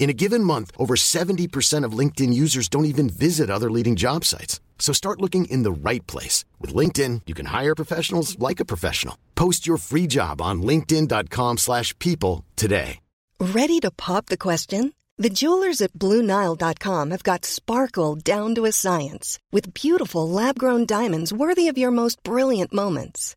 In a given month, over 70% of LinkedIn users don't even visit other leading job sites. So start looking in the right place. With LinkedIn, you can hire professionals like a professional. Post your free job on linkedin.com slash people today. Ready to pop the question? The jewelers at BlueNile.com have got sparkle down to a science with beautiful lab-grown diamonds worthy of your most brilliant moments.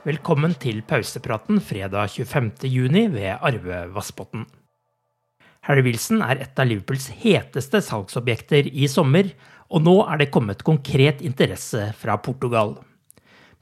Velkommen til pausepraten fredag 25.6 ved Arve Vassbotn. Harry Wilson er et av Liverpools heteste salgsobjekter i sommer, og nå er det kommet konkret interesse fra Portugal.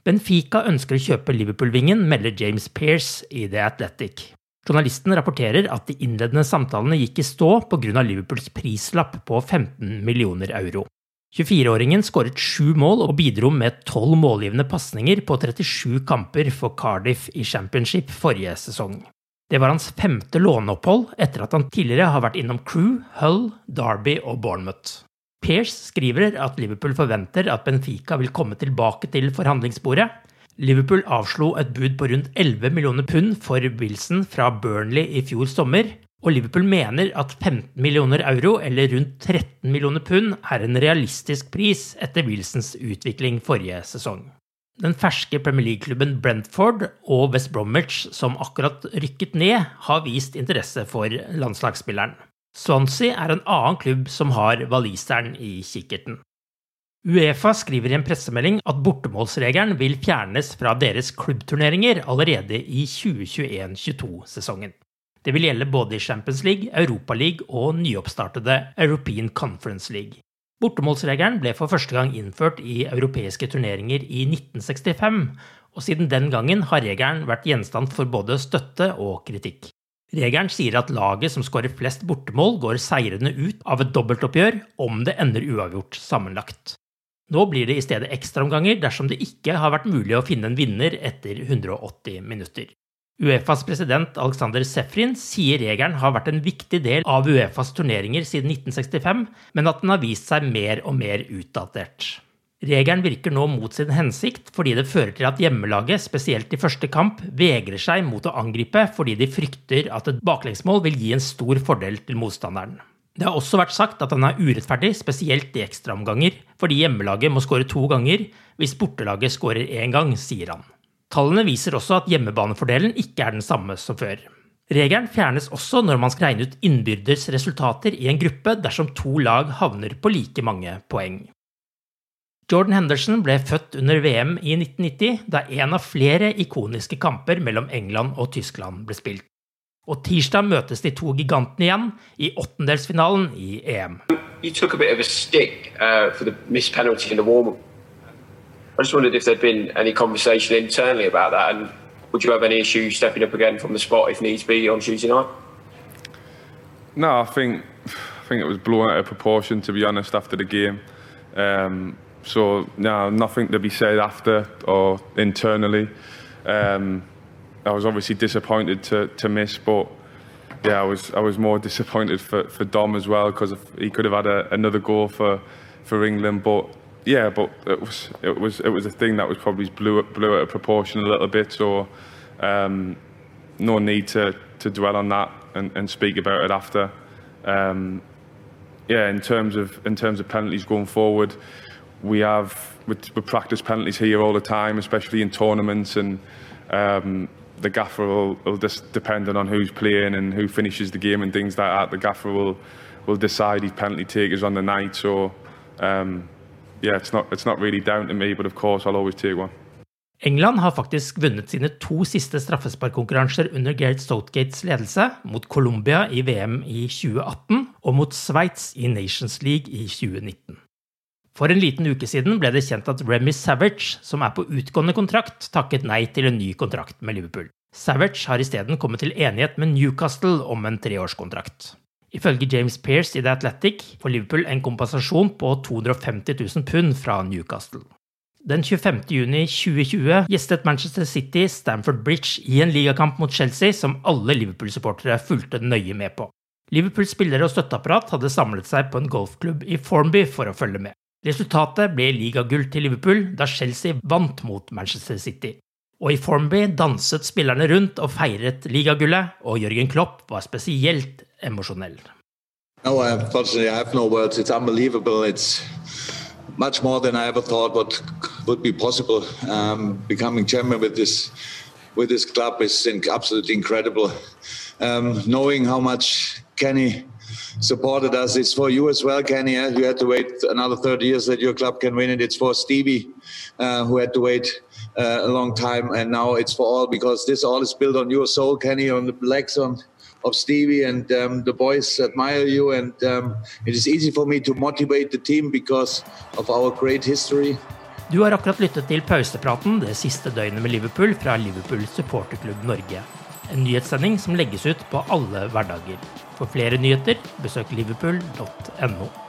Benfica ønsker å kjøpe Liverpool-vingen, melder James Pearce i The Athletic. Journalisten rapporterer at de innledende samtalene gikk i stå pga. Liverpools prislapp på 15 millioner euro. 24-åringen skåret sju mål og bidro med tolv målgivende pasninger på 37 kamper for Cardiff i Championship forrige sesong. Det var hans femte låneopphold etter at han tidligere har vært innom Crew, Hull, Derby og Bournemouth. Pearce skriver at Liverpool forventer at Benfica vil komme tilbake til forhandlingsbordet. Liverpool avslo et bud på rundt 11 millioner pund for Wilson fra Burnley i fjor sommer, og Liverpool mener at 15 millioner euro, eller rundt 13 millioner pund, er en realistisk pris etter Wilsons utvikling forrige sesong. Den ferske Premier League-klubben Brentford og West Bromwich, som akkurat rykket ned, har vist interesse for landslagsspilleren. Swansea er en annen klubb som har waliseren i kikkerten. Uefa skriver i en pressemelding at bortemålsregelen vil fjernes fra deres klubbturneringer allerede i 2021-22-sesongen. Det vil gjelde både i Champions League, Europa League og nyoppstartede European Conference League. Bortemålsregelen ble for første gang innført i europeiske turneringer i 1965, og siden den gangen har regelen vært gjenstand for både støtte og kritikk. Regelen sier at laget som skårer flest bortemål, går seirende ut av et dobbeltoppgjør om det ender uavgjort sammenlagt. Nå blir det i stedet ekstraomganger dersom det ikke har vært mulig å finne en vinner etter 180 minutter. Uefas president Alexander Sefrin sier regelen har vært en viktig del av Uefas turneringer siden 1965, men at den har vist seg mer og mer utdatert. Regelen virker nå mot sin hensikt fordi det fører til at hjemmelaget, spesielt i første kamp, vegrer seg mot å angripe fordi de frykter at et baklengsmål vil gi en stor fordel til motstanderen. Det har også vært sagt at den er urettferdig, spesielt i ekstraomganger, fordi hjemmelaget må skåre to ganger hvis bortelaget skårer én gang, sier han. Tallene viser også at hjemmebanefordelen ikke er den samme som før. Regelen fjernes også når man skal regne ut innbyrdes resultater i en gruppe dersom to lag havner på like mange poeng. Jordan Henderson ble født under VM i 1990, da en av flere ikoniske kamper mellom England og Tyskland ble spilt. Og tirsdag møtes de to gigantene igjen i åttendelsfinalen i EM. You took a bit of a uh, for the missed penalty in I just wondered if there'd been any conversation internally about that, and would you have any issue stepping up again from the spot if needs be on Tuesday night? No, I think I think it was blown out of proportion to be honest after the game. Um, so no, nothing to be said after or internally. Um, I was obviously disappointed to, to miss, but yeah, I was I was more disappointed for, for Dom as well because he could have had a, another goal for for England, but yeah, but it was it was it was a thing that was probably blew blew out of proportion a little bit. So um, no need to to dwell on that and, and speak about it after. Um, yeah, in terms of in terms of penalties going forward, we have we, we practice penalties here all the time, especially in tournaments, and um, the gaffer will, will just depending on who's playing and who finishes the game and things like that. The gaffer will will decide his penalty takers on the night. So um, yeah, it's not it's not really down to me, but of course I'll always take one. England har faktisk vunnet sine to siste straffesparkkonkurranser under Gareth Southgates ledelse, mot Colombia i VM i 2018 og mot Sveits i Nations League i 2019. For en liten uke siden ble det kjent at Remy Savage, som er på utgående kontrakt, takket nei til en ny kontrakt med Liverpool. Savage har isteden kommet til enighet med Newcastle om en treårskontrakt. Ifølge James Pearce i The Athletic får Liverpool en kompensasjon på 250 000 pund fra Newcastle. Den 25. juni 2020 gjestet Manchester City Stamford Bridge i en ligakamp mot Chelsea som alle Liverpool-supportere fulgte nøye med på. Liverpools spillere og støtteapparat hadde samlet seg på en golfklubb i Formby for å følge med. Resultatet ble ligagull til Liverpool da Chelsea vant mot Manchester City. Og i Formby danset spillerne rundt og feiret ligagullet, og Jørgen Klopp var spesielt emosjonell. No, unfortunately, I have no words. It's unbelievable. It's much more than I ever thought what would be possible. Um, becoming chairman with this with this club is absolutely incredible. Um, knowing how much Kenny supported us. It's for you as well, Kenny. Eh? You had to wait another 30 years that your club can win it. It's for Stevie, uh, who had to wait uh, a long time, and now it's for all because this all is built on your soul, Kenny, on the legs on of Stevie, and um, the boys admire you. And um, it is easy for me to motivate the team because of our great history. Du har akkurat lyttet til pausepraten det siste døgnet med Liverpool fra Liverpool supporterklubb Norge. En nyhetssending som legges ut på alle hverdager. For flere nyheter, besøk liverpool.no.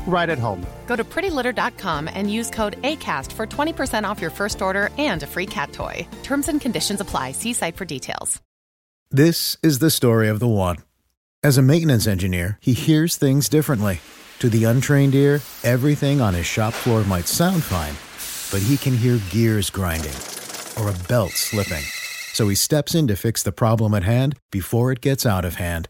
right at home. Go to prettylitter.com and use code ACAST for 20% off your first order and a free cat toy. Terms and conditions apply. See site for details. This is the story of the one. As a maintenance engineer, he hears things differently. To the untrained ear, everything on his shop floor might sound fine, but he can hear gears grinding or a belt slipping. So he steps in to fix the problem at hand before it gets out of hand.